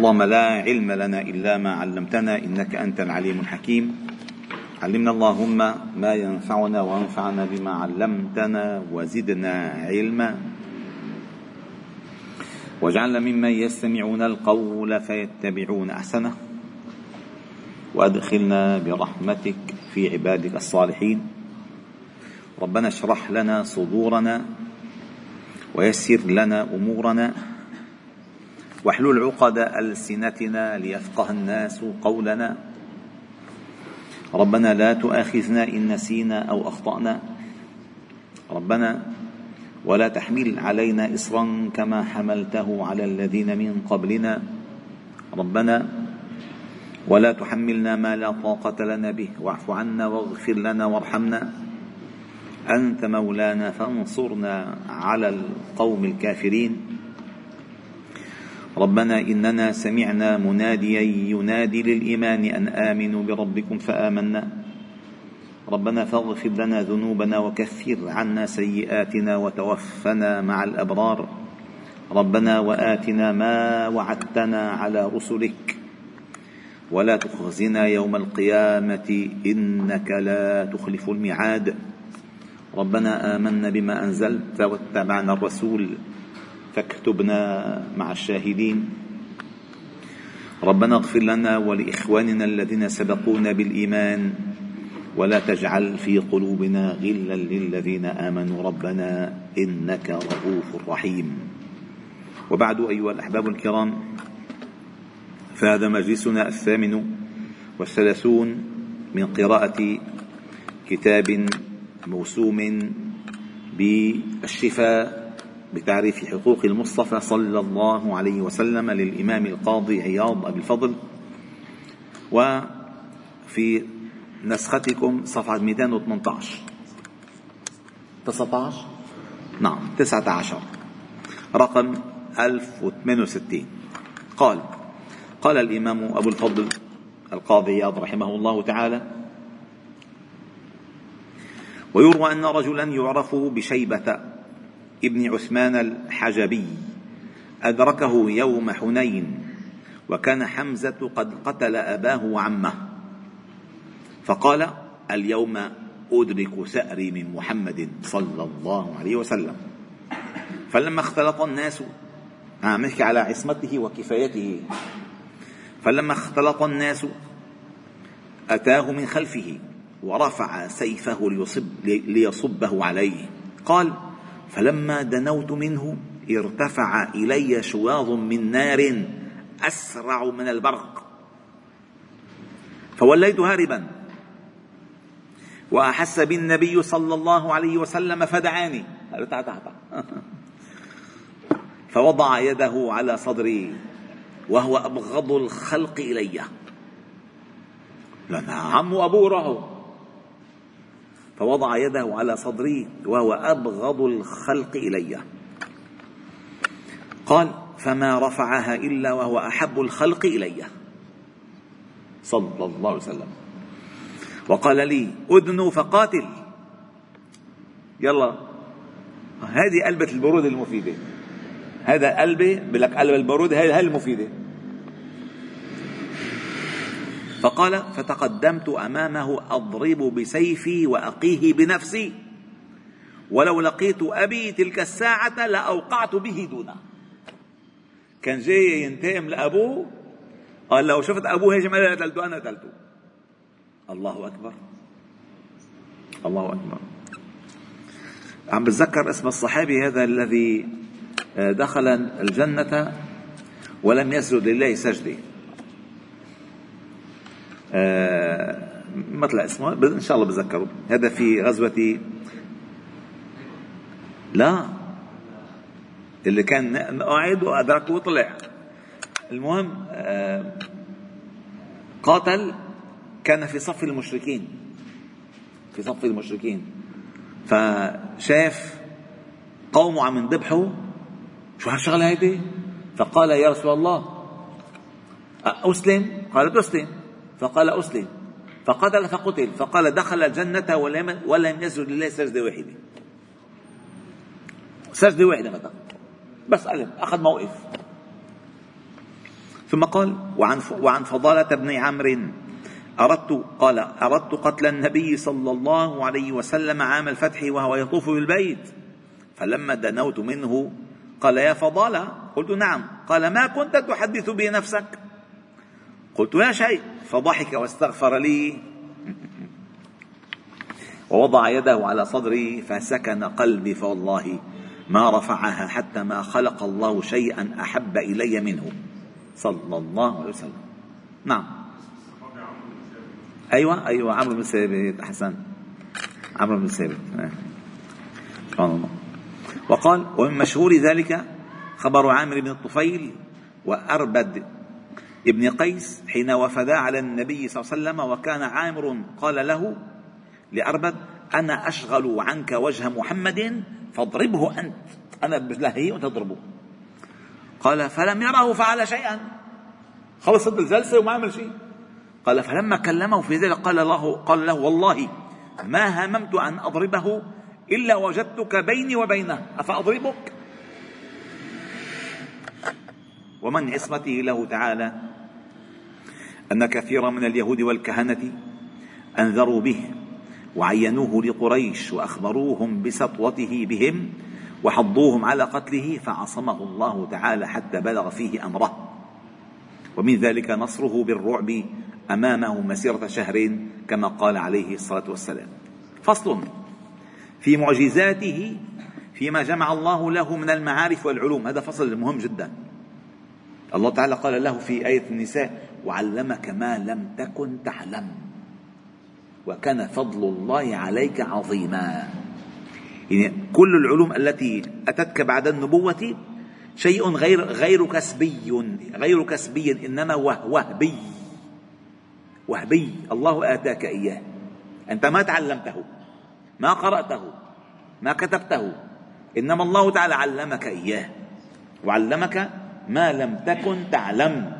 اللهم لا علم لنا إلا ما علمتنا إنك أنت العليم الحكيم. علمنا اللهم ما ينفعنا وانفعنا بما علمتنا وزدنا علما. واجعلنا ممن يستمعون القول فيتبعون أحسنه. وأدخلنا برحمتك في عبادك الصالحين. ربنا اشرح لنا صدورنا ويسر لنا أمورنا. واحلل عقد ألسنتنا ليفقه الناس قولنا. ربنا لا تؤاخذنا إن نسينا أو أخطأنا. ربنا ولا تحمل علينا إصرا كما حملته على الذين من قبلنا. ربنا ولا تحملنا ما لا طاقة لنا به. واعف عنا واغفر لنا وارحمنا. أنت مولانا فانصرنا على القوم الكافرين. ربنا إننا سمعنا مناديا ينادي للإيمان أن آمنوا بربكم فآمنا. ربنا فاغفر لنا ذنوبنا وكفر عنا سيئاتنا وتوفنا مع الأبرار. ربنا وآتنا ما وعدتنا على رسلك. ولا تخزنا يوم القيامة إنك لا تخلف الميعاد. ربنا آمنا بما أنزلت واتبعنا الرسول. فاكتبنا مع الشاهدين. ربنا اغفر لنا ولإخواننا الذين سبقونا بالإيمان ولا تجعل في قلوبنا غلا للذين آمنوا. ربنا إنك رؤوف رحيم. وبعد أيها الأحباب الكرام فهذا مجلسنا الثامن والثلاثون من قراءة كتاب موسوم بالشفاء بتعريف حقوق المصطفى صلى الله عليه وسلم للإمام القاضي عياض أبي الفضل. وفي نسختكم صفحة 218 19 نعم 19 رقم 1068 قال قال الإمام أبو الفضل القاضي عياض رحمه الله تعالى ويروى أن رجلا يعرف بشيبة ابن عثمان الحجبي أدركه يوم حنين وكان حمزة قد قتل أباه وعمه. فقال اليوم أدرك ثأري من محمد صلى الله عليه وسلم. فلما اختلط الناس عم آه على عصمته وكفايته. فلما اختلط الناس أتاه من خلفه ورفع سيفه ليصب ليصبه عليه. قال فلما دنوت منه ارتفع إلي شواظ من نار أسرع من البرق. فوليت هاربا. وأحس بالنبي صلى الله عليه وسلم فدعاني. فوضع يده على صدري وهو أبغض الخلق إلي. لنا عم ابوره فوضع يده على صدري وهو أبغض الخلق إلي. قال فما رفعها إلا وهو أحب الخلق إلي. صلى الله عليه وسلم. وقال لي أدنوا فقاتل. يلا. هذه قلبة البرود المفيدة. هذا قلبي بلك قلب البرود هذه المفيدة. فقال فتقدمت أمامه أضرب بسيفي وأقيه بنفسي. ولو لقيت أبي تلك الساعة لأوقعت به دونه كان جاي ينتقم لأبوه قال لو شفت أبوه هيجم أنا قتلته أنا قتلته. الله أكبر. الله أكبر. عم بتذكر اسم الصحابي هذا الذي دخل الجنة ولم يسجد لله سجدة. آه ما طلع اسمه إن شاء الله بتذكره. هذا في غزوة لا. اللي كان قاعد وادركه وطلع. المهم آه قاتل كان في صف المشركين. في صف المشركين. فشاف قومه عم ينذبحوا. شو هالشغلة هيدي؟ فقال يا رسول الله أسلم؟ قالت أسلم. فقال أسلم. فقتل فقتل. فقال دخل الجنة ولم, يسجد لله سجدة واحدة. سجدة واحدة مثلا. بس قلب أخذ موقف. ثم قال وعن وعن فضالة بن عمرو أردت قال أردت قتل النبي صلى الله عليه وسلم عام الفتح وهو يطوف بالبيت فلما دنوت منه قال يا فضالة. قلت نعم. قال ما كنت تحدث به نفسك قلت لا شيء فضحك واستغفر لي. ووضع يده على صدري فسكن قلبي فوالله ما رفعها حتى ما خلق الله شيئا أحب إلي منه. صلى الله عليه وسلم. نعم. أيوه أيوه عمرو بن ثابت احسن عمرو بن ثابت سبحان الله. وقال ومن مشهور ذلك خبر عامر بن الطفيل وأربد ابن قيس حين وفدا على النبي صلى الله عليه وسلم وكان عامر قال له لأربد أنا أشغل عنك وجه محمد فاضربه أنت. أنا بلهي وأنت تضربه قال فلم يره فعل شيئا. خلصت الجلسة وما عمل شيء. قال فلما كلمه في ذلك قال له قال له والله ما هممت أن أضربه إلا وجدتك بيني وبينه. أفأضربك؟ ومن عصمته له تعالى. أن كثيرا من اليهود والكهنة أنذروا به وعينوه لقريش وأخبروهم بسطوته بهم وحضوهم على قتله فعصمه الله تعالى حتى بلغ فيه أمره. ومن ذلك نصره بالرعب أمامه مسيرة شهر كما قال عليه الصلاة والسلام. فصل في معجزاته فيما جمع الله له من المعارف والعلوم. هذا فصل مهم جدا. الله تعالى قال له في آية النساء وعلمك ما لم تكن تعلم. وكان فضل الله عليك عظيما. يعني كل العلوم التي أتتك بعد النبوة شيء غير غير كسبي غير كسبي إنما وهبي. وهبي. الله آتاك إياه. أنت ما تعلمته ما قرأته ما كتبته. إنما الله تعالى علمك إياه. وعلمك ما لم تكن تعلم.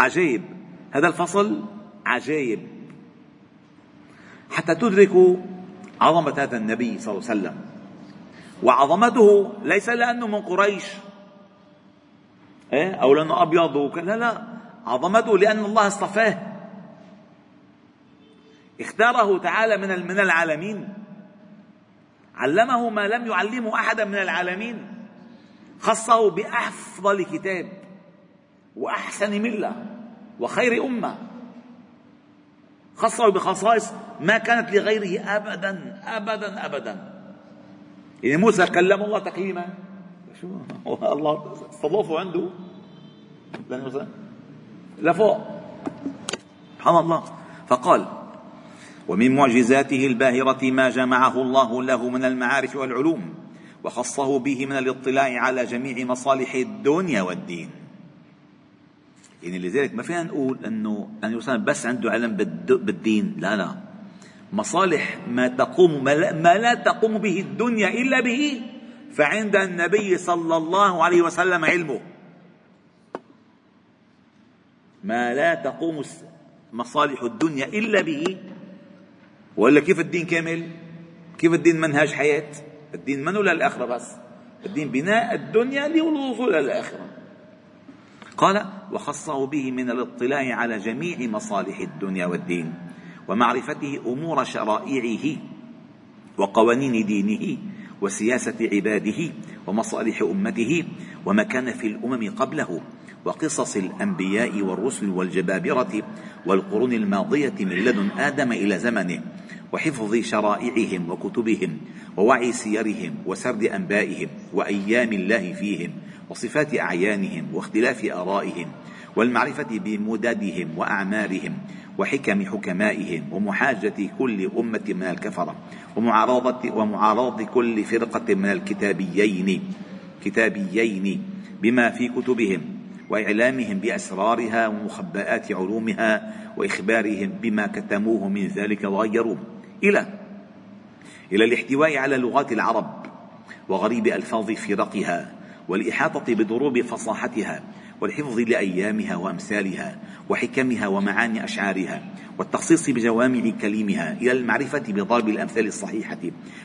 عجيب. هذا الفصل عجيب. حتى تدركوا عظمة هذا النبي صلى الله عليه وسلم. وعظمته ليس لأنه من قريش. إيه؟ أو لأنه أبيض لا لا. عظمته لأن الله اصطفاه. اختاره تعالى من من العالمين. علمه ما لم يعلمه أحدا من العالمين. خصه بافضل كتاب وأحسن ملة. وخير أمة. خصه بخصائص ما كانت لغيره ابدا ابدا ابدا. يعني موسى كلم الله تكليما. شو الله استضافه عنده. لفوق سبحان الله. فقال ومن معجزاته الباهرة ما جمعه الله له من المعارف والعلوم وخصه به من الاطلاع على جميع مصالح الدنيا والدين. يعني لذلك ما فينا نقول إنه أن بس عنده علم بالدين. لا لا. مصالح ما تقوم ما لا تقوم به الدنيا إلا به فعند النبي صلى الله عليه وسلم علمه. ما لا تقوم مصالح الدنيا إلا به. ولا كيف الدين كامل؟ كيف الدين منهج حياة؟ الدين منه للآخرة بس؟ الدين بناء الدنيا للوصول الآخرة. قال وخصه به من الاطلاع على جميع مصالح الدنيا والدين ومعرفته أمور شرائعه وقوانين دينه وسياسة عباده ومصالح أمته وما كان في الأمم قبله وقصص الأنبياء والرسل والجبابرة والقرون الماضية من لدن آدم إلى زمنه وحفظ شرائعهم وكتبهم ووعي سيرهم وسرد أنبائهم وأيام الله فيهم وصفات أعيانهم واختلاف آرائهم والمعرفة بمددهم وأعمارهم وحكم حكمائهم ومحاجة كل أمة من الكفرة ومعارضة ومعارضة كل فرقة من الكتابيين كتابيين بما في كتبهم وإعلامهم بأسرارها ومخبآت علومها وإخبارهم بما كتموه من ذلك وغيروه. إلى إلى الاحتواء على لغات العرب وغريب ألفاظ فرقها والإحاطة بضروب فصاحتها والحفظ لأيامها وأمثالها وحكمها ومعاني أشعارها والتخصيص بجوامع كلمها إلى المعرفة بضرب الأمثال الصحيحة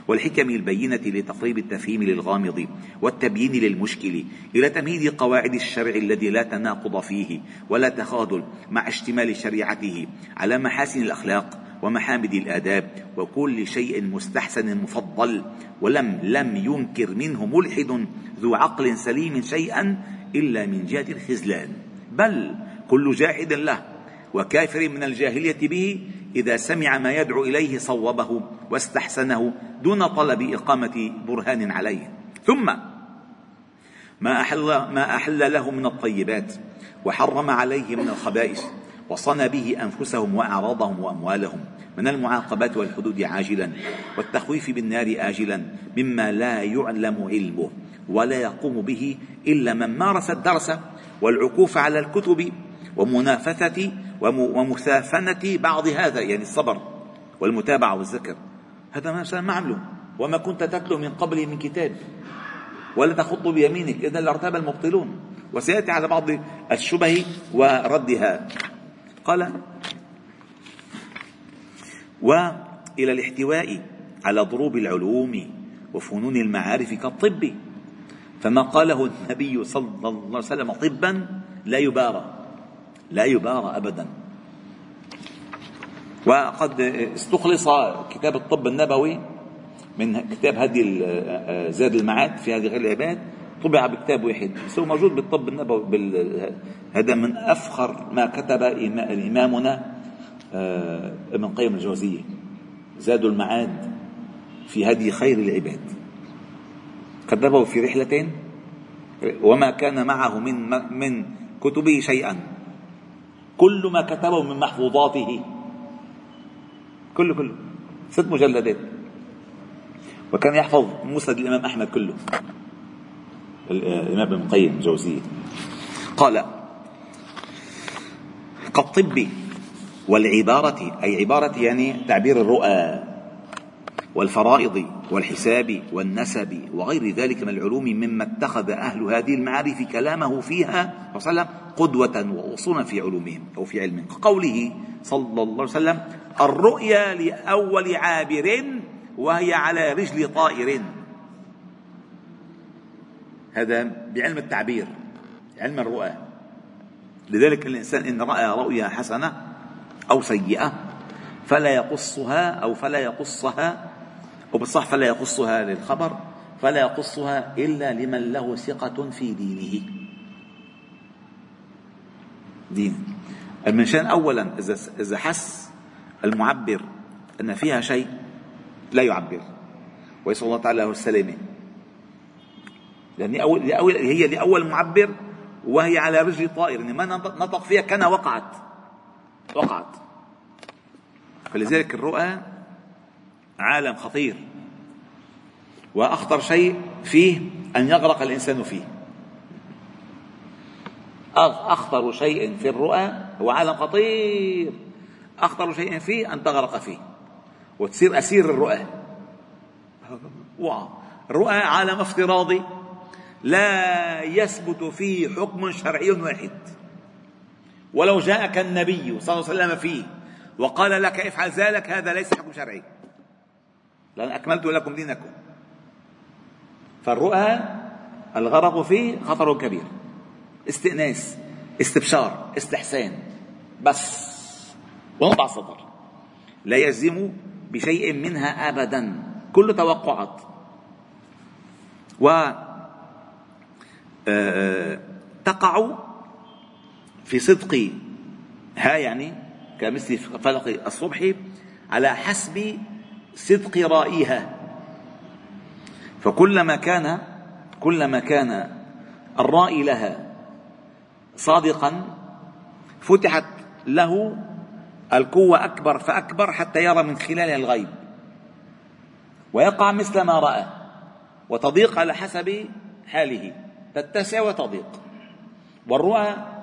والحكم البينة لتقريب التفهيم للغامض والتبيين للمشكل إلى تمهيد قواعد الشرع الذي لا تناقض فيه ولا تخاذل مع اشتمال شريعته على محاسن الأخلاق ومحامد الآداب وكل شيء مستحسن مفضل ولم لم ينكر منه ملحد ذو عقل سليم شيئا إلا من جهة الخذلان. بل كل جاحد له وكافر من الجاهلية به إذا سمع ما يدعو إليه صوبه واستحسنه دون طلب إقامة برهان عليه. ثم ما أحل, ما أحل له من الطيبات وحرم عليه من الخبائث وصنى به أنفسهم وأعراضهم وأموالهم. من المعاقبات والحدود عاجلا والتخويف بالنار آجلا مما لا يعلم علمه ولا يقوم به إلا من مارس الدرس والعكوف على الكتب ومنافثة ومسافنة بعض هذا يعني الصبر والمتابعة والذكر. هذا ما ما عمله وما كنت تتلو من قبله من كتاب ولا تخط بيمينك إذا لارتاب المبطلون. وسيأتي على بعض الشبه وردها. قال والى الاحتواء على ضروب العلوم وفنون المعارف كالطب. فما قاله النبي صلى الله عليه وسلم طبا لا يبارى لا يبارى ابدا. وقد استخلص كتاب الطب النبوي من كتاب هدي زاد المعاد في هذه غير العباد. طبع بكتاب واحد بس هو موجود بالطب النبوي هذا من أفخر ما كتب إمامنا آه، ابن قيم الجوزية. زاد المعاد في هدي خير العباد. كتبه في رحلة وما كان معه من من كتبه شيئا. كل ما كتبه من محفوظاته. كله كله. ست مجلدات. وكان يحفظ مسند الإمام أحمد كله. الإمام ابن القيم الجوزية. قال كالطب والعبارة أي عبارة يعني تعبير الرؤى والفرائض والحساب والنسب وغير ذلك من العلوم مما اتخذ أهل هذه المعارف كلامه فيها صلى الله عليه وسلم قدوة وأصولا في علومهم أو في علمهم كقوله صلى الله عليه وسلم الرؤيا لأول عابر وهي على رجل طائر. هذا بعلم التعبير علم الرؤى. لذلك الإنسان إن رأى رؤيا حسنة أو سيئة فلا يقصها أو فلا يقصها أو بالصح فلا يقصها للخبر فلا يقصها إلا لمن له ثقة في دينه. دين. المنشان أولا إذا إذا حس المعبر أن فيها شيء لا يعبر ويسأل الله تعالى له السلامة. لأن أول هي لأول معبر وهي على رجل طائر يعني ما نطق فيها كان وقعت. وقعت. فلذلك الرؤى عالم خطير. وأخطر شيء فيه أن يغرق الإنسان فيه. أخطر شيء في الرؤى هو عالم خطير. أخطر شيء فيه أن تغرق فيه. وتصير أسير الرؤى. الرؤى عالم افتراضي. لا يثبت فيه حكم شرعي واحد. ولو جاءك النبي صلى الله عليه وسلم فيه وقال لك افعل ذلك هذا ليس حكم شرعي. لأن أكملت لكم دينكم. فالرؤى الغرق فيه خطر كبير. استئناس استبشار استحسان. بس. ونضع السطر لا يجزم بشيء منها أبدا. كل توقعات. و آه، آه، تقع في صدق ها يعني كمثل فلق الصبح على حسب صدق رائها. فكلما كان كلما كان الرائي لها صادقا فتحت له القوة أكبر فأكبر حتى يرى من خلالها الغيب. ويقع مثل ما رأى وتضيق على حسب حاله. تتسع وتضيق. والرؤى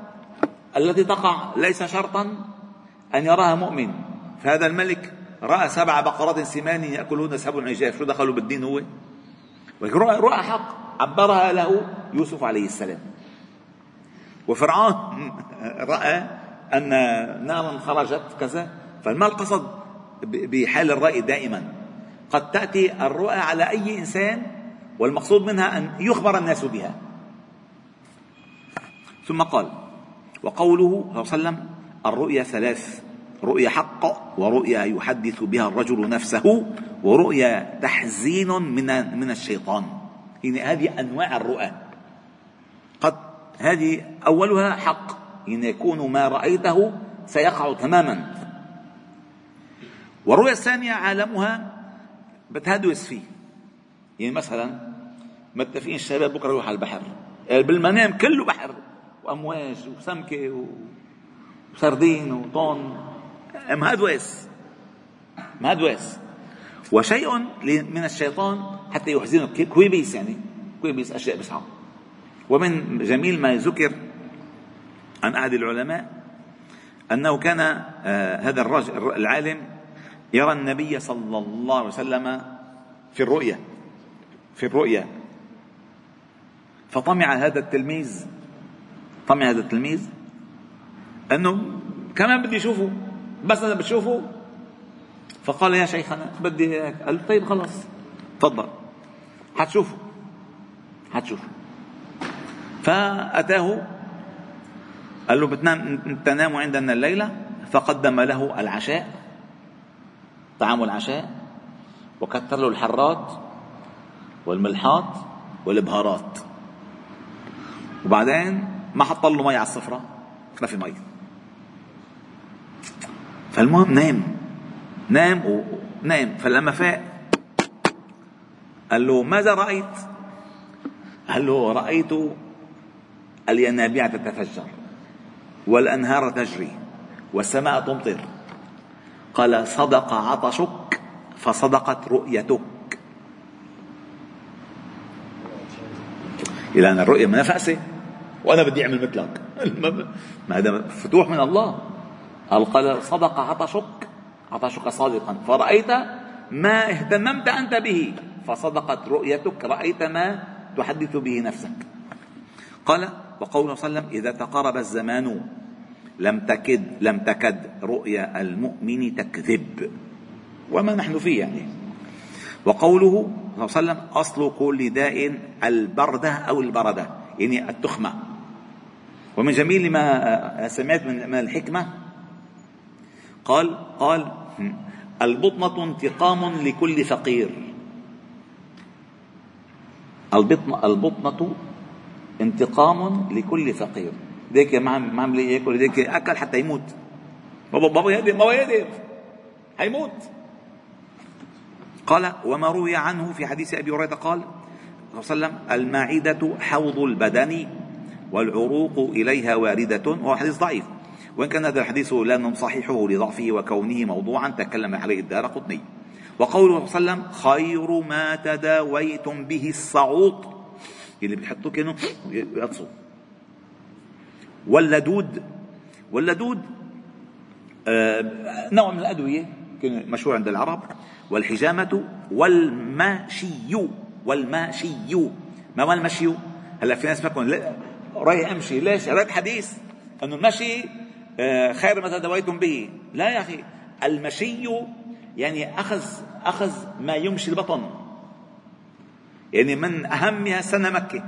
التي تقع ليس شرطا أن يراها مؤمن. فهذا الملك رأى سبع بقرات سمان يأكلون سبع عجاف. شو دخلوا بالدين هو؟ رؤى, حق عبرها له يوسف عليه السلام. وفرعون رأى أن نارا خرجت كذا. فما القصد بحال الرأي دائما. قد تأتي الرؤى على أي إنسان والمقصود منها أن يخبر الناس بها. ثم قال وقوله صلى الله عليه وسلم الرؤيا ثلاث رؤيا حق ورؤيا يحدث بها الرجل نفسه ورؤيا تحزين من من الشيطان. يعني هذه أنواع الرؤى. قد هذه أولها حق. يعني يكون ما رأيته سيقع تماما. والرؤيا الثانية عالمها بتهدوس فيه. يعني مثلا متفقين الشباب بكرة يروح على البحر. بالمنام كله بحر. وأمواج وسمكة وسردين وطون مهدوس مهدوس وشيء من الشيطان حتى يحزنك. كويبيس يعني. كويبيس أشياء بسعه ومن جميل ما ذكر عن أحد العلماء أنه كان آه هذا الرجل العالم يرى النبي صلى الله عليه وسلم في الرؤيا في الرؤيا فطمع هذا التلميذ طمع هذا التلميذ أنه كمان بدي اشوفه بس أنا بشوفه فقال يا شيخنا بدي هيك قال طيب خلاص تفضل. حتشوفه. حتشوفه. فأتاه قال له بتنام تنام عندنا الليلة؟ فقدم له العشاء طعام العشاء وكثر له الحرات والملحات والبهارات وبعدين ما حط له مي على السفرة ما في مي. فالمهم نام. نام ونام فلما فاق قال له ماذا رأيت؟ قال له رأيت الينابيع تتفجر والأنهار تجري والسماء تمطر. قال صدق عطشك فصدقت رؤيتك. إلى أن الرؤية منفسة وأنا بدي أعمل مثلك. ما هذا فتوح من الله. قال صدق عطشك عطشك صادقا. فرأيت ما اهتممت أنت به. فصدقت رؤيتك رأيت ما تحدث به نفسك. قال وقوله صلى الله عليه وسلم إذا تقارب الزمان لم تكد لم تكد رؤيا المؤمن تكذب. وما نحن فيه يعني. وقوله صلى الله عليه وسلم أصل كل داء البردة أو البردة. يعني التخمة. ومن جميل ما سمعت من الحكمة. قال قال البطنة انتقام لكل فقير. البطنة البطنة انتقام لكل فقير. ديك ما ما عم ياكل؟ ديك اكل حتى يموت. بابا بابا يهدم بابا يهدم حيموت قال وما روي عنه في حديث أبي هريرة قال صلى الله عليه وسلم المعدة حوض البدن والعروق إليها واردة وهو حديث ضعيف. وإن كان هذا الحديث لا نصححه لضعفه وكونه موضوعا تكلم عليه الدار قطني. وقوله صلى الله عليه وسلم خير ما تداويتم به الصعوط اللي بيحطوه كانوا يقصوا واللدود واللدود آه نوع من الأدوية مشهور عند العرب. والحجامة والماشي والماشي. ما هو المشي هلا في ناس بيكون رايح امشي. ليش؟ قريت حديث. أنه المشي آه، خير ما تداويتم به. لا يا أخي. المشي يعني أخذ أخذ ما يمشي البطن. يعني من أهمها سنة مكة.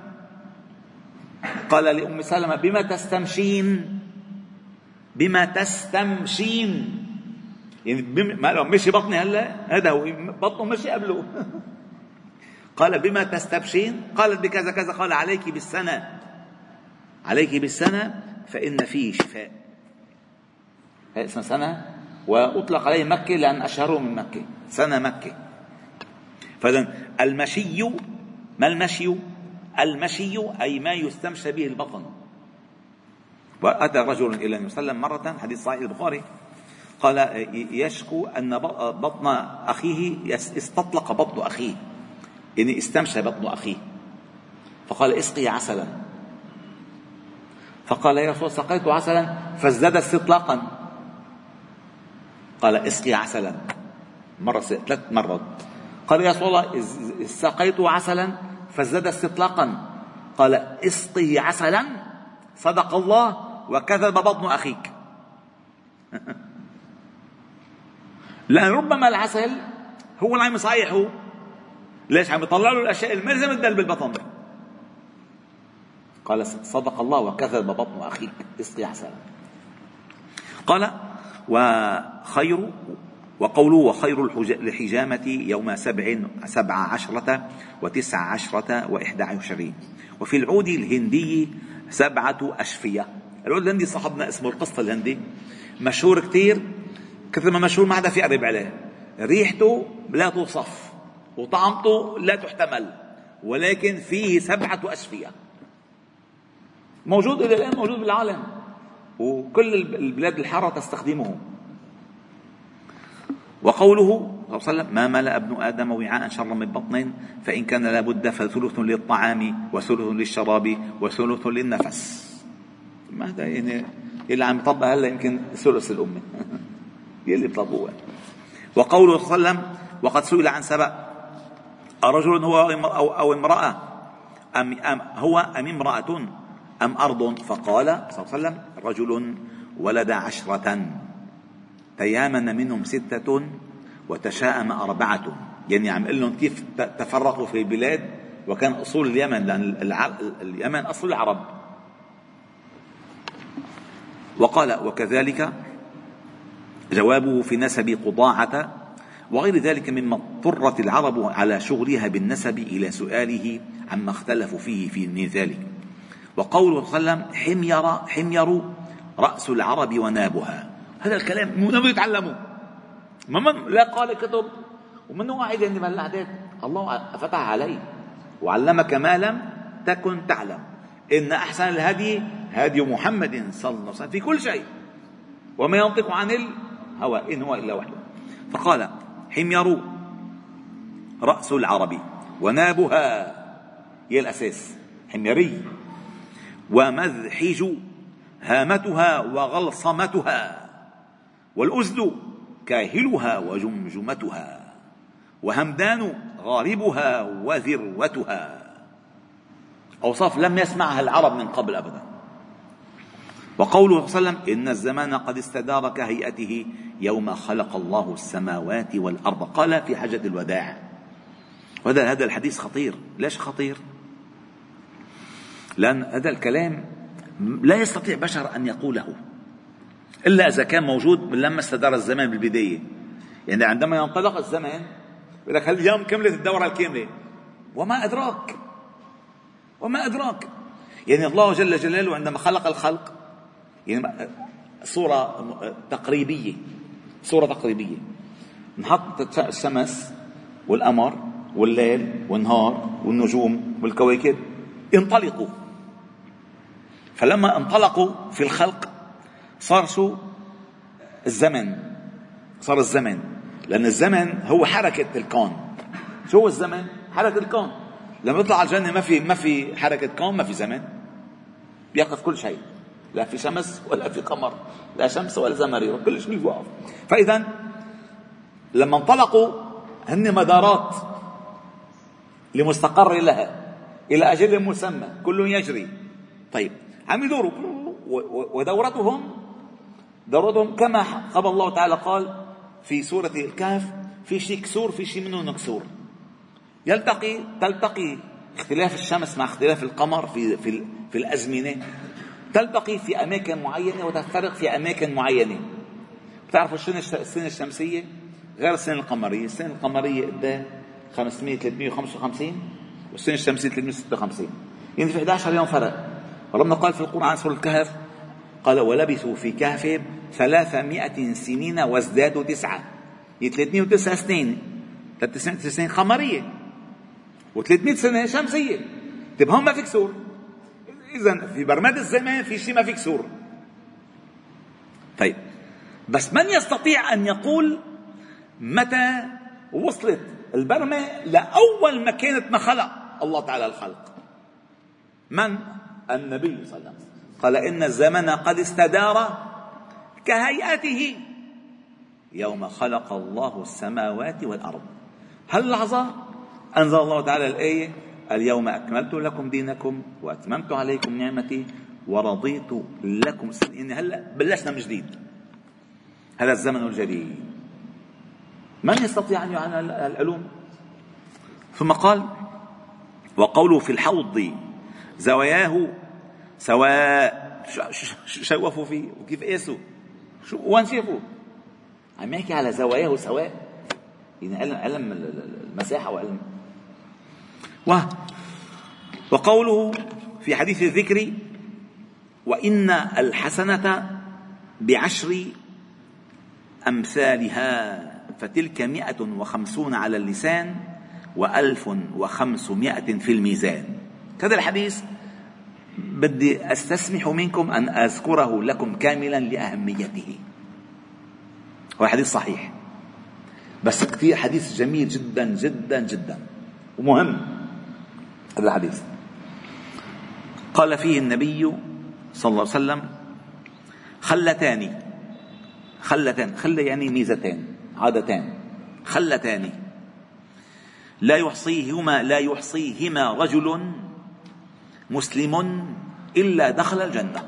قال لأم سلمة بما تستمشين بما تستمشين. يعني ما لو مشي بطني هلا هذا هو بطنه مشي قبله. قال بما تستبشين. قالت بكذا كذا. قال عليك بالسنة. عليك بالسنة فإن فيه شفاء. هي اسمها سنة وأطلق عليه مكة لأن أشهره من مكة. سنة مكة. فإذا المشي ما المشي؟ المشي أي ما يستمشى به البطن. وأتى رجل إلى النبي صلى الله عليه وسلم مرة حديث صحيح البخاري قال يشكو أن بطن أخيه استطلق بطن أخيه. يعني استمشى بطن أخيه. فقال اسقي عسلا. فقال يا رسول سقيت عسلا؟ فازداد استطلاقا. قال اسقي عسلا. مرة ثلاث مرات. قال يا رسول الله سقيت عسلا؟ فازداد استطلاقا. قال اسقه عسلا؟ صدق الله وكذب بطن أخيك. لأن ربما العسل هو اللي عم يصححه ليش؟ عم يطلع له الأشياء الملزمة تدل بالبطن قال صدق الله وكذب بطن أخيك. اسقي عسلا قال وخير وقوله وخير الحجامة يوم سبع سبع عشرة وتسع عشرة وإحدى عشرين وفي العود الهندي سبعة أشفية. العود الهندي صاحبنا اسمه القسط الهندي. مشهور كثير. كثر ما مشهور ما حدا في قريب عليه ريحته لا توصف وطعمته لا تحتمل ولكن فيه سبعة أشفية. موجود إلى الآن موجود بالعالم وكل البلاد الحارة تستخدمه. وقوله صلى الله عليه وسلم ما ملأ ابن آدم وعاء شرا من بطن فإن كان لابد فثلث للطعام وثلث للشراب وثلث للنفس. ما هذا يعني؟ اللي عم يطبق هلا يمكن ثلث الأمة. يلي بطبقوها. وقوله صلى الله عليه وسلم وقد سئل عن سبأ أرجل هو أو, امرأة؟ أم, أم هو أم امرأة؟ أم أرض؟ فقال صلى الله عليه وسلم رجل ولد عشرة تيامن منهم ستة وتشاءم أربعة. يعني عم يقول لهم كيف تفرقوا في البلاد؟ وكان أصول اليمن لأن اليمن أصل العرب. وقال وكذلك جوابه في نسب قضاعة وغير ذلك مما اضطرت العرب على شغلها بالنسب إلى سؤاله عما اختلفوا فيه في ذلك. وقوله صلى الله عليه وسلم حمير حمير رأس العرب ونابها. هذا الكلام من يتعلموا ما من لا قال كتب. ومنه واحد يعني الأحداث الله فتح عليه. وعلمك ما لم تكن تعلم. إن أحسن الهدي هدي محمد صلى الله عليه وسلم في كل شيء. وما ينطق عن الهوى إن هو إلا وحده. فقال حمير رأس العرب ونابها. هي الأساس حميري. ومذحج هامتها وغلصمتها والأزد كاهلها وجمجمتها وهمدان غاربها وذروتها. أوصاف لم يسمعها العرب من قبل أبدا. وقوله صلى الله عليه وسلم إن الزمان قد استدار كهيئته يوم خلق الله السماوات والأرض. قال في حجة الوداع. وهذا هذا الحديث خطير. ليش خطير؟ لأن هذا الكلام لا يستطيع بشر أن يقوله. إلا إذا كان موجود من لما استدار الزمان بالبداية. يعني عندما ينطلق الزمان يقول لك هاليوم كملت الدورة الكاملة؟ وما أدراك. وما أدراك. يعني الله جل جلاله عندما خلق الخلق يعني صورة تقريبية صورة تقريبية. نحط الشمس والقمر والليل والنهار والنجوم والكواكب انطلقوا فلما انطلقوا في الخلق صار شو الزمن صار الزمن لأن الزمن هو حركة الكون. شو هو الزمن؟ حركة الكون. لما يطلع على الجنة ما في ما في حركة كون ما في زمن. بيقف كل شيء. لا في شمس ولا في قمر لا شمس ولا زمرير كل شيء بيوقف فإذا لما انطلقوا هن مدارات لمستقر لها إلى أجل مسمى كل يجري. طيب عم يدوروا. ودورتهم دورتهم كما قال الله تعالى قال في سورة الكهف في شيء كسور في شيء منه مكسور يلتقي تلتقي اختلاف الشمس مع اختلاف القمر في في في الأزمنة. تلتقي في أماكن معينة وتفترق في أماكن معينة. بتعرفوا شنو السنة الشمسية؟ غير السنة القمرية. السنة القمرية قد 500 355 والسنة الشمسية 356 يعني في 11 يوم فرق. وربنا قال في القرآن سورة الكهف قال ولبثوا في كهفهم ثلاثمائة سنين وازدادوا تسعة. هي 309 سنين. 309 سنين قمرية و300 سنة شمسية. طيب هون ما في كسور. إذا في برماد الزمان في شيء ما في كسور. طيب بس من يستطيع أن يقول متى وصلت البرمة لأول ما كانت ما خلق الله تعالى الخلق؟ من؟ النبي صلى الله عليه وسلم. قال إن الزمن قد استدار كهيئته يوم خلق الله السماوات والأرض. هل لحظة؟ أنزل الله تعالى الآية اليوم أكملت لكم دينكم وأتممت عليكم نعمتي ورضيت لكم يعني هلا بلشنا من جديد. هذا الزمن الجديد. من يستطيع أن يعلم العلوم؟ ثم قال وقوله في الحوض زواياه سواء شوفوا فيه وكيف قاسوا شو وين شافوا عم يحكي على زواياه سواء يعني علم علم المساحة وعلم. و وقوله في حديث الذكر وإن الحسنة بعشر أمثالها فتلك مئة وخمسون على اللسان وألف وخمسمائة في الميزان. هذا الحديث بدي أستسمح منكم أن أذكره لكم كاملا لأهميته. هو حديث صحيح. بس كثير حديث جميل جدا جدا جدا. ومهم هذا الحديث. قال فيه النبي صلى الله عليه وسلم خلتان. خلتان. خلة يعني ميزتان عادتان خلتان. لا يحصيهما لا يحصيهما رجل مسلم إلا دخل الجنة.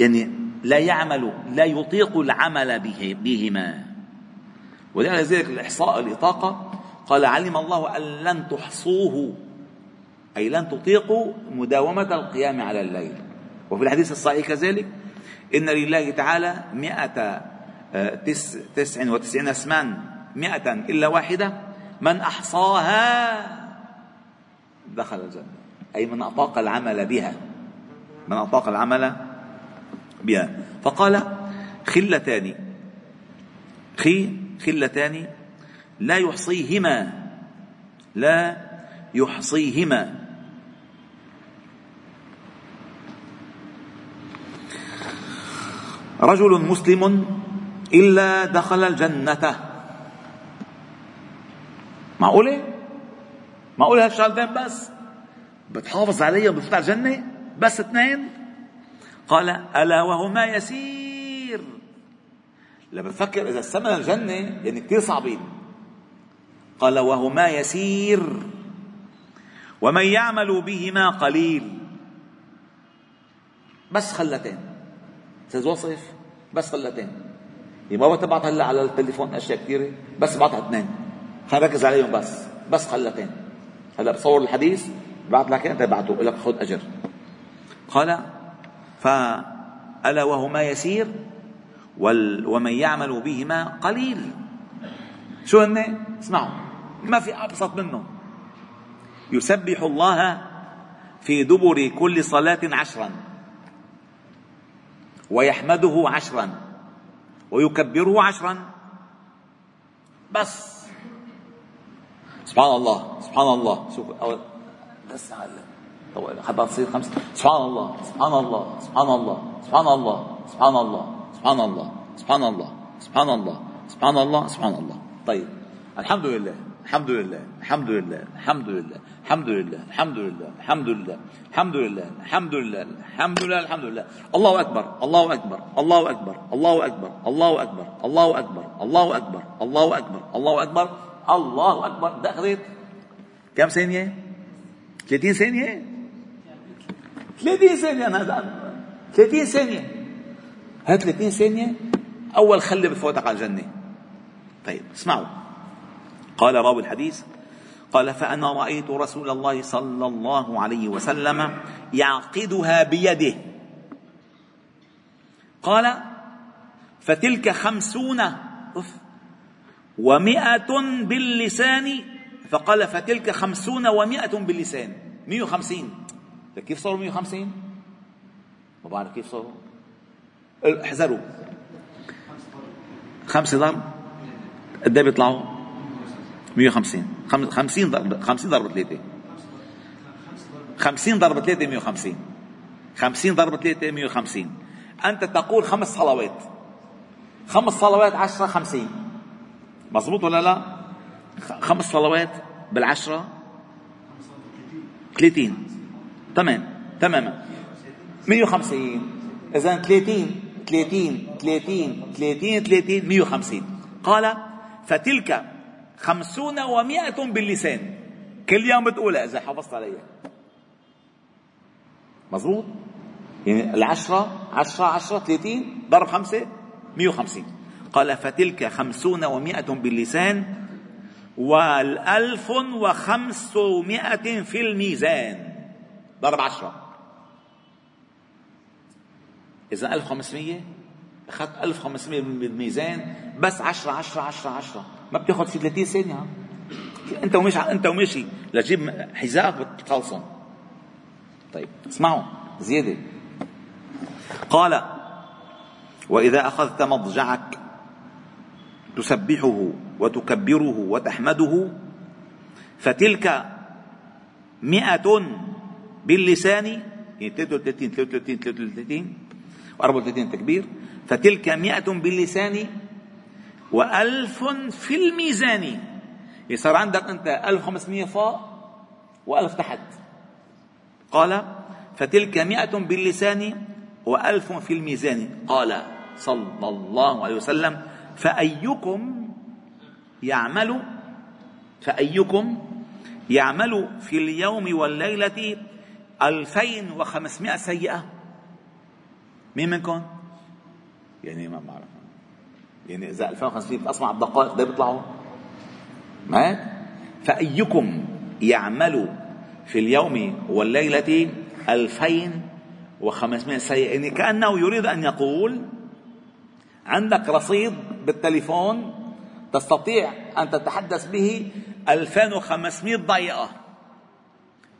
يعني لا يعمل لا يطيق العمل به بهما. ولذلك الإحصاء الإطاقة. قال علم الله أن لن تحصوه أي لن تطيقوا مداومة القيام على الليل. وفي الحديث الصحيح كذلك إن لله تعالى مئة آه، تس تسع وتسعين اسما مئة إلا واحدة. من أحصاها دخل الجنة. أي من أطاق العمل بها. من أطاق العمل بها. فقال خلتان. خي خلتان لا يحصيهما. لا يحصيهما. رجل مسلم إلا دخل الجنة. معقولة؟ معقولة هالشغلتين بس بتحافظ عليهم بتفوت على الجنة بس اثنين. قال ألا وهما يسير. لما بفكر إذا السمن الجنة يعني كثير صعبين. قال وهما يسير. ومن يعمل بهما قليل. بس خلتين. أستاذ وصف بس خلتين. يعني ما بتبعت هلا على التليفون أشياء كثيره بس بعتها اثنين. خلينا نركز عليهم بس بس خلتين. هلا بصور الحديث بعت لك انت بعته لك خذ أجر. قال فألا وهما يسير ومن يعمل بهما قليل. شو هن؟ اسمعوا ما في أبسط منه. يسبح الله في دبر كل صلاة عشرا ويحمده عشرا ويكبره عشرا. بس. سبحان الله سبحان الله شوف أول بس حتى تصير خمسة سبحان الله سبحان الله سبحان الله سبحان الله سبحان الله سبحان الله سبحان الله سبحان الله سبحان الله سبحان الله طيب الحمد لله الحمد لله الحمد لله الحمد لله الحمد لله الحمد لله الحمد لله الحمد لله الحمد لله الحمد لله الحمد لله الله اكبر الله اكبر الله اكبر الله اكبر الله اكبر الله اكبر الله اكبر الله اكبر الله اكبر الله اكبر دخلت كم ثانية؟ 30 ثانية؟ 30 ثانية أنا 30 ثانية. هات 30 ثانية. أول خله بفوتك على الجنة. طيب اسمعوا. قال راوي الحديث قال فأنا رأيت رسول الله صلى الله عليه وسلم يعقدها بيده. قال فتلك خمسون. ومائة باللسان فقال فتلك خمسون ومائة باللسان. مئة وخمسين. كيف صاروا مئة وخمسين؟ ما بعرف كيف صاروا؟ احذروا. خمسة ضرب. قد إيه بيطلعوا؟ 150 50 ضرب 50 ضرب 3 50 ضرب 3 150 50 ضرب 3 150 أنت تقول خمس صلوات. خمس صلوات 10 50 مضبوط ولا لا؟ خمس صلوات بالعشرة؟ 30 تمام تماما 150 إذا 30 30 30 30 30 150 قال فتلك خمسون ومائة باللسان. كل يوم بتقولها. إذا حافظت عليها مزبوط يعني العشرة عشرة عشرة ثلاثين ضرب خمسة مئة وخمسين. قال فتلك خمسون ومائة باللسان والألف وخمسمائة في الميزان. ضرب عشرة. إذا ألف وخمسمية أخذت ألف وخمسمية بالميزان بس عشرة عشرة عشرة عشرة. ما بتاخذ في 30 ثانية. أنت وماشي أنت وماشي لتجيب حذائك بتخلصهم طيب اسمعوا زيادة. قال وإذا أخذت مضجعك تسبحه وتكبره وتحمده فتلك مئة باللسان يعني 33 33 33 و34 تكبير فتلك مئة باللسان وألف في الميزان. يصير عندك أنت 1500 فوق وألف تحت. قال فتلك مئة باللسان وألف في الميزان. قال صلى الله عليه وسلم فأيكم يعمل فأيكم يعمل في اليوم والليلة ألفين وخمسمائة سيئة. مين منكم؟ يعني ما بعرف. يعني إذا 2500 أسمع الدقائق ده بيطلعوا. ما فأيكم يعمل في اليوم والليلة ألفين وخمسمائة سيئة. يعني كأنه يريد أن يقول عندك رصيد بالتليفون تستطيع أن تتحدث به 2500 دقيقة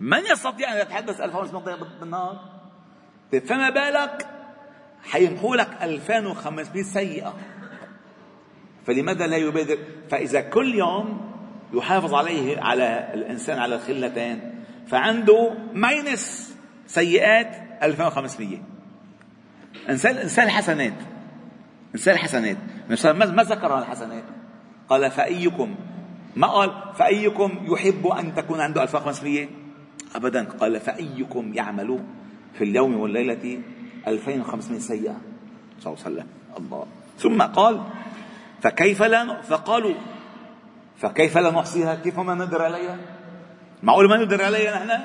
من يستطيع أن يتحدث 2500 دقيقة بالنهار؟ فما بالك؟ حيمحوا لك 2500 سيئة. فلماذا لا يبادر؟ فإذا كل يوم يحافظ عليه على الإنسان على الخلتين فعنده ماينس سيئات 2500 إنسان إنسان حسنات. إنسان حسنات. ما ذكر الحسنات قال فأيكم ما قال فأيكم يحب أن تكون عنده 1500 أبدا. قال فأيكم يعمل في اليوم والليلة 2500 سيئة. صلى الله عليه وسلم. الله. ثم قال فكيف لا فقالوا فكيف لا نحصيها؟ كيف ما ندر عليها؟ معقول ما ندر عليها نحن؟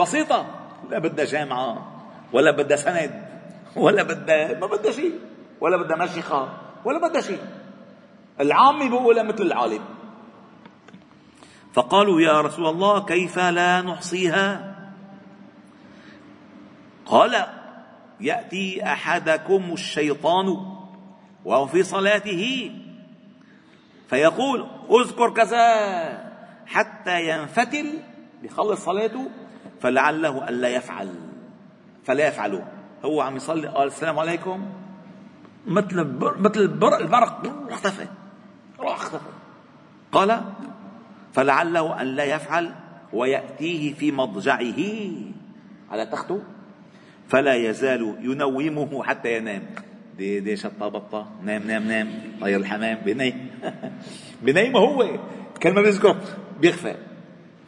بسيطة. لا بدها جامعة ولا بدها سند ولا بدها ما بدها شيء ولا بدها مشيخة. ولا بدها شيء العامي بيقولها مثل العالم. فقالوا يا رسول الله كيف لا نحصيها؟ قال يأتي أحدكم الشيطان وهو في صلاته. فيقول اذكر كذا حتى ينفتل بيخلص صلاته فلعله الا يفعل. فلا يفعله هو عم يصلي قال السلام عليكم. مثل مثل البرق اختفى. راح اختفى. قال فلعله أن لا يفعل ويأتيه في مضجعه. على تخته فلا يزال ينومه حتى ينام. دي دي شطة بطة. نام نام نام. طير الحمام. بنيم. بنيم هو. كل ما بيذكر. بيخفى.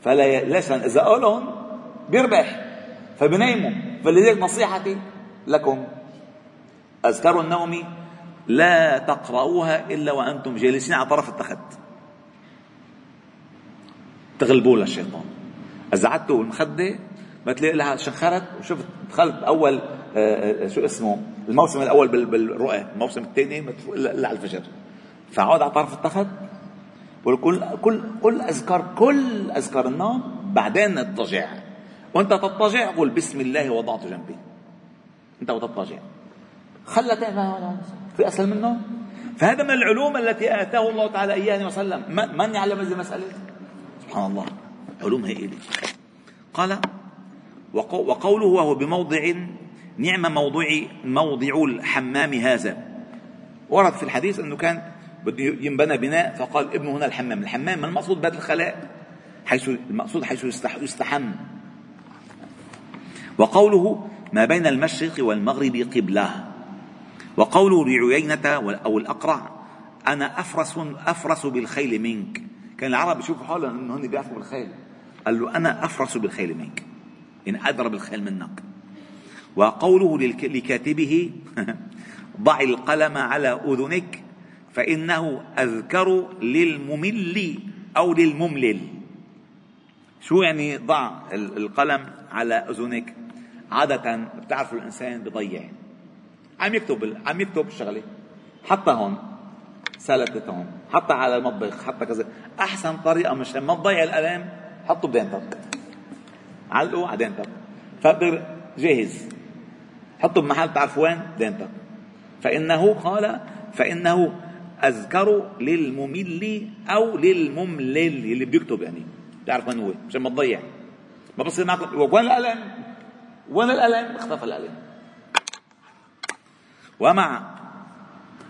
فلا ي... إذا قالهم بيربح. فبنيموا فلذلك نصيحتي لكم أذكار النوم لا تقرؤوها إلا وأنتم جالسين على طرف التخت. تغلبوا للشيطان اذا قعدتوا المخدة بتلاقي لها شخرت وشفت دخلت أول آه، آه، شو اسمه الموسم الأول بالرؤى الموسم الثاني ما الا على الفجر. فاقعد على طرف التخت. وكل كل كل أذكار كل أذكار النوم بعدين نضطجع وأنت تضطجع قول بسم الله وضعت جنبي. أنت وتضطجع. خلى في أسهل منه؟ فهذا من العلوم التي آتاه الله تعالى اياها وسلم. من يعلم هذه المسألة؟ سبحان الله. علوم هائله قال وقوله وهو بموضع نعم موضع موضع الحمام هذا. ورد في الحديث أنه كان بده ينبنى بناء فقال ابنه هنا الحمام. الحمام ما المقصود بهذا الخلاء؟ حيث المقصود حيث يستحم. وقوله ما بين المشرق والمغرب قبلة. وقوله لعيينة أو الأقرع أنا أفرس أفرس بالخيل منك. كان العرب يشوفوا حالهم إنه هن بيعرفوا بالخيل. قال له أنا أفرس بالخيل منك. إن أدرى بالخيل منك. وقوله لكاتبه ضع القلم على أذنك فإنه أذكر للممل أو للمملل. شو يعني ضع القلم على أذنك؟ عادة بتعرفوا الإنسان بضيع. عم يكتب عم يكتب شغلة. حطها هون سلتت هون حطها على المطبخ حطها كذا. أحسن طريقة مش ما تضيع القلم حطه بدينتك علقه على دينتك فبر جاهز. حطه بمحل تعرف وين؟ دينتك فإنه قال فإنه أذكر للممل أو للمملل اللي بيكتب يعني. تعرف من هو؟ مشان ما تضيع. ما بصير معك وين القلم وين القلم اختفى القلم ومع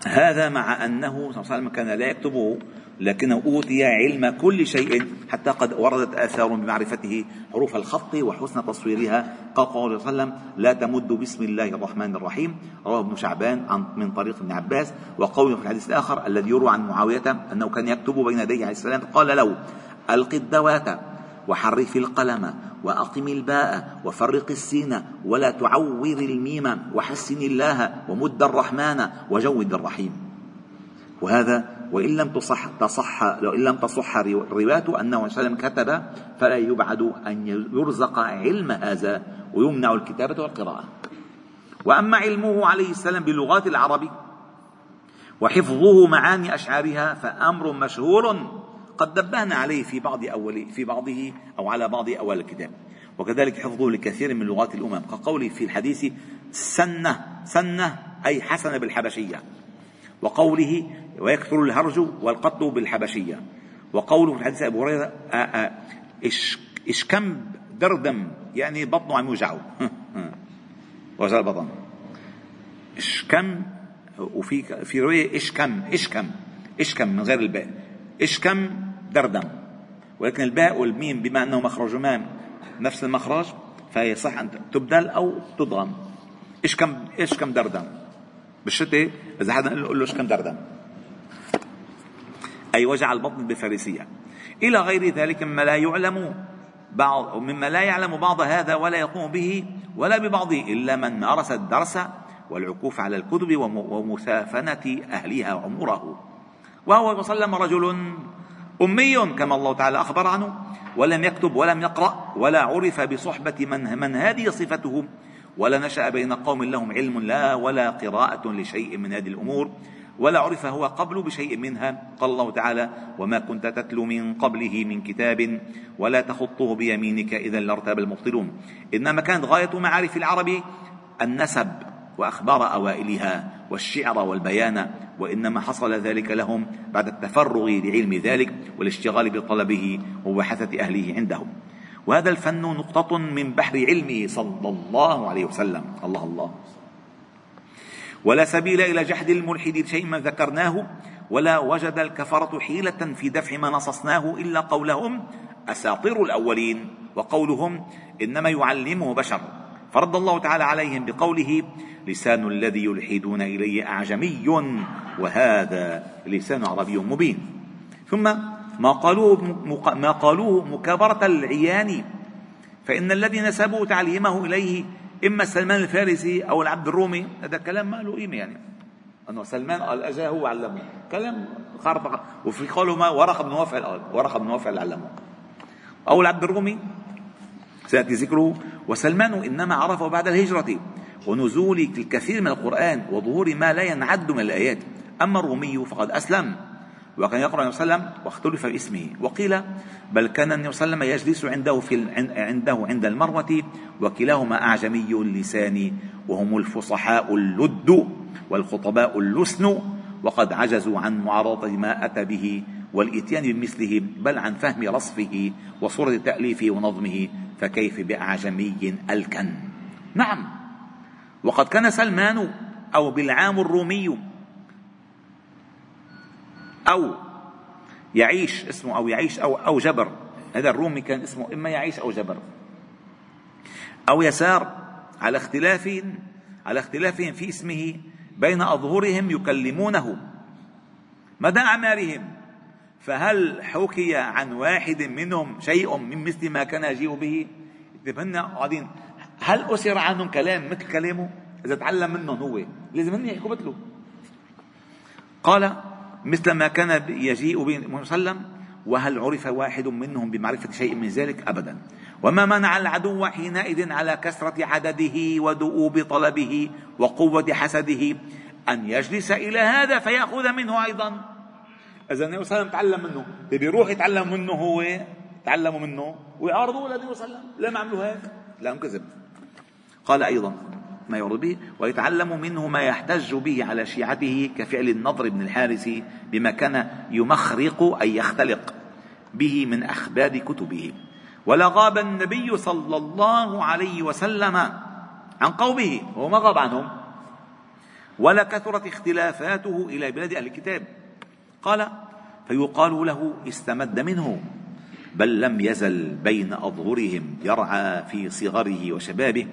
هذا مع أنه صلى الله عليه وسلم كان لا يكتبه لكنه أوتي علم كل شيء حتى قد وردت آثار بمعرفته حروف الخط وحسن تصويرها. قال قول صلى الله عليه وسلم لا تمد بسم الله الرحمن الرحيم رواه ابن شعبان عن من طريق ابن عباس. وقوله في الحديث الآخر الذي يروى عن معاوية أنه كان يكتب بين يديه عليه السلام قال له ألق الدوات وحرف القلم وأقم الباء وفرق السين ولا تعور الميم وحسن الله ومد الرحمن وجود الرحيم. وهذا وإن لم تصح تصح لو إن لم تصح روايته أنه صلى الله عليه وسلم كتب فلا يبعد أن يرزق علم هذا ويمنع الكتابة والقراءة. وأما علمه عليه السلام بلغات العرب وحفظه معاني أشعارها فأمر مشهور قد نبهنا عليه في بعض أول في بعضه أو على بعض أول الكتاب. وكذلك حفظه لكثير من لغات الأمم. كقوله في الحديث سنة سنة أي حسن بالحبشية. وقوله ويكثر الهرج والقتل بالحبشية. وقوله في حديث أبو هريرة إشكم دردم يعني بطنه عم يوجعه وجع البطن. إشكم وفي في رواية إشكم إشكم إشكم من غير الباء. إشكم دردم. ولكن الباء والميم بما أنه مخرجهما نفس المخرج فيصح أن تبدل أو تضغم. إشكم إشكم دردم؟ بالشتاء إذا حدا قال له إشكم دردم. أي وجع البطن بالفارسية إلى غير ذلك مما لا يعلم بعض مما لا يعلم بعض هذا ولا يقوم به ولا ببعضه إلا من مارس الدرس والعكوف على الكتب ومسافنة أهلها عمره. وهو وسلم رجل أمي كما الله تعالى أخبر عنه ولم يكتب ولم يقرأ ولا عرف بصحبة من, من هذه صفته ولا نشأ بين قوم لهم علم لا ولا قراءة لشيء من هذه الأمور ولا عرف هو قبل بشيء منها قال الله تعالى وما كنت تتلو من قبله من كتاب ولا تخطه بيمينك إذا لارتاب المبطلون إنما كانت غاية معارف العرب النسب وأخبار أوائلها والشعر والبيان. وإنما حصل ذلك لهم بعد التفرغ لعلم ذلك والاشتغال بطلبه وبحثة أهله عندهم. وهذا الفن نقطة من بحر علمه صلى الله عليه وسلم. الله الله. ولا سبيل إلى جحد الملحد شيء ما ذكرناه ولا وجد الكفرة حيلة في دفع ما نصصناه إلا قولهم أساطير الأولين وقولهم إنما يعلمه بشر. فرد الله تعالى عليهم بقوله لسان الذي يلحدون إليه أعجمي وهذا لسان عربي مبين. ثم ما قالوه ما قالوه مكابرة العيان فإن الذي نسبوا تعليمه إليه إما سلمان الفارسي أو العبد الرومي. هذا كلام ما له قيمة يعني. أنه سلمان قال أجا هو علمه. كلام خارق وفي قوله ما ورق بن وفع قال ورق بن وفع علمه. أو العبد الرومي سيأتي ذكره وسلمان إنما عرفه بعد الهجرة ونزول الكثير من القرآن وظهور ما لا ينعد من الآيات. أما الرومي فقد أسلم. وكان يقرأ النبي صلى الله عليه وسلم واختلف باسمه وقيل بل كان النبي صلى الله عليه وسلم يجلس عنده في عنده عند المروة وكلاهما أعجمي اللسان وهم الفصحاء اللد والخطباء اللسن وقد عجزوا عن معارضة ما أتى به والإتيان بمثله بل عن فهم رصفه وصورة تأليفه ونظمه فكيف بأعجمي ألكن؟ نعم. وقد كان سلمان أو بالعام الرومي أو يعيش اسمه أو يعيش أو أو جبر. هذا الرومي كان اسمه إما يعيش أو جبر. أو يسار على اختلاف على اختلافهم في اسمه بين أظهرهم يكلمونه. مدى أعمارهم؟ فهل حكي عن واحد منهم شيء من مثل ما كان يجيء به؟ هن قاعدين. هل أسر عنهم كلام مثل كلامه؟ إذا تعلم منهم هو. لازم هن يحكوا مثله. قال مثل ما كان يجيء به وسلم وهل عرف واحد منهم بمعرفة شيء من ذلك؟ أبدا. وما منع العدو حينئذ على كثرة عدده ودؤوب طلبه وقوة حسده أن يجلس إلى هذا فيأخذ منه أيضا. إذا النبي صلى الله عليه وسلم تعلم منه. بيروح يتعلم منه هو. تعلموا منه. ويعارضوه للنبي صلى الله عليه وسلم. لا ما عملوا هيك. لا كذب قال أيضا ما يعرض به ويتعلم منه ما يحتج به على شيعته كفعل النضر بن الحارث بما كان يمخرق أي يختلق به من أخبار كتبه. ولا غاب النبي صلى الله عليه وسلم عن قومه هو ما غاب عنهم. ولا كثرت اختلافاته إلى بلاد أهل الكتاب. قال فيقال له استمد منه بل لم يزل بين أظهرهم يرعى في صغره وشبابه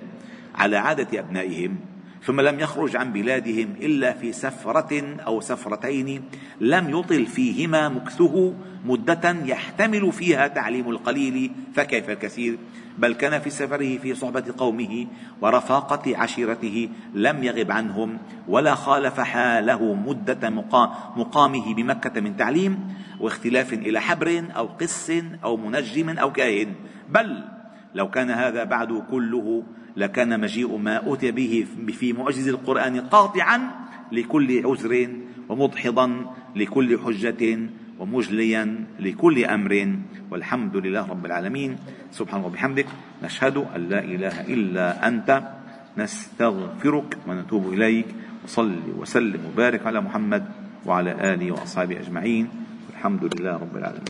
على عادة أبنائهم ثم لم يخرج عن بلادهم إلا في سفرة أو سفرتين لم يطل فيهما مكثه مدة يحتمل فيها تعليم القليل فكيف الكثير؟ بل كان في سفره في صحبة قومه ورفاقة عشيرته لم يغب عنهم ولا خالف حاله مدة مقامه بمكة من تعليم واختلاف إلى حبر أو قس أو منجم أو كاهن بل لو كان هذا بعد كله لكان مجيء ما أتي به في معجز القرآن قاطعا لكل عذر ومدحضا لكل حجة ومجليا لكل أمر والحمد لله رب العالمين. سبحانه وبحمدك نشهد أن لا إله إلا أنت نستغفرك ونتوب إليك وصل وسلم وبارك على محمد وعلى آله وأصحابه أجمعين. والحمد لله رب العالمين.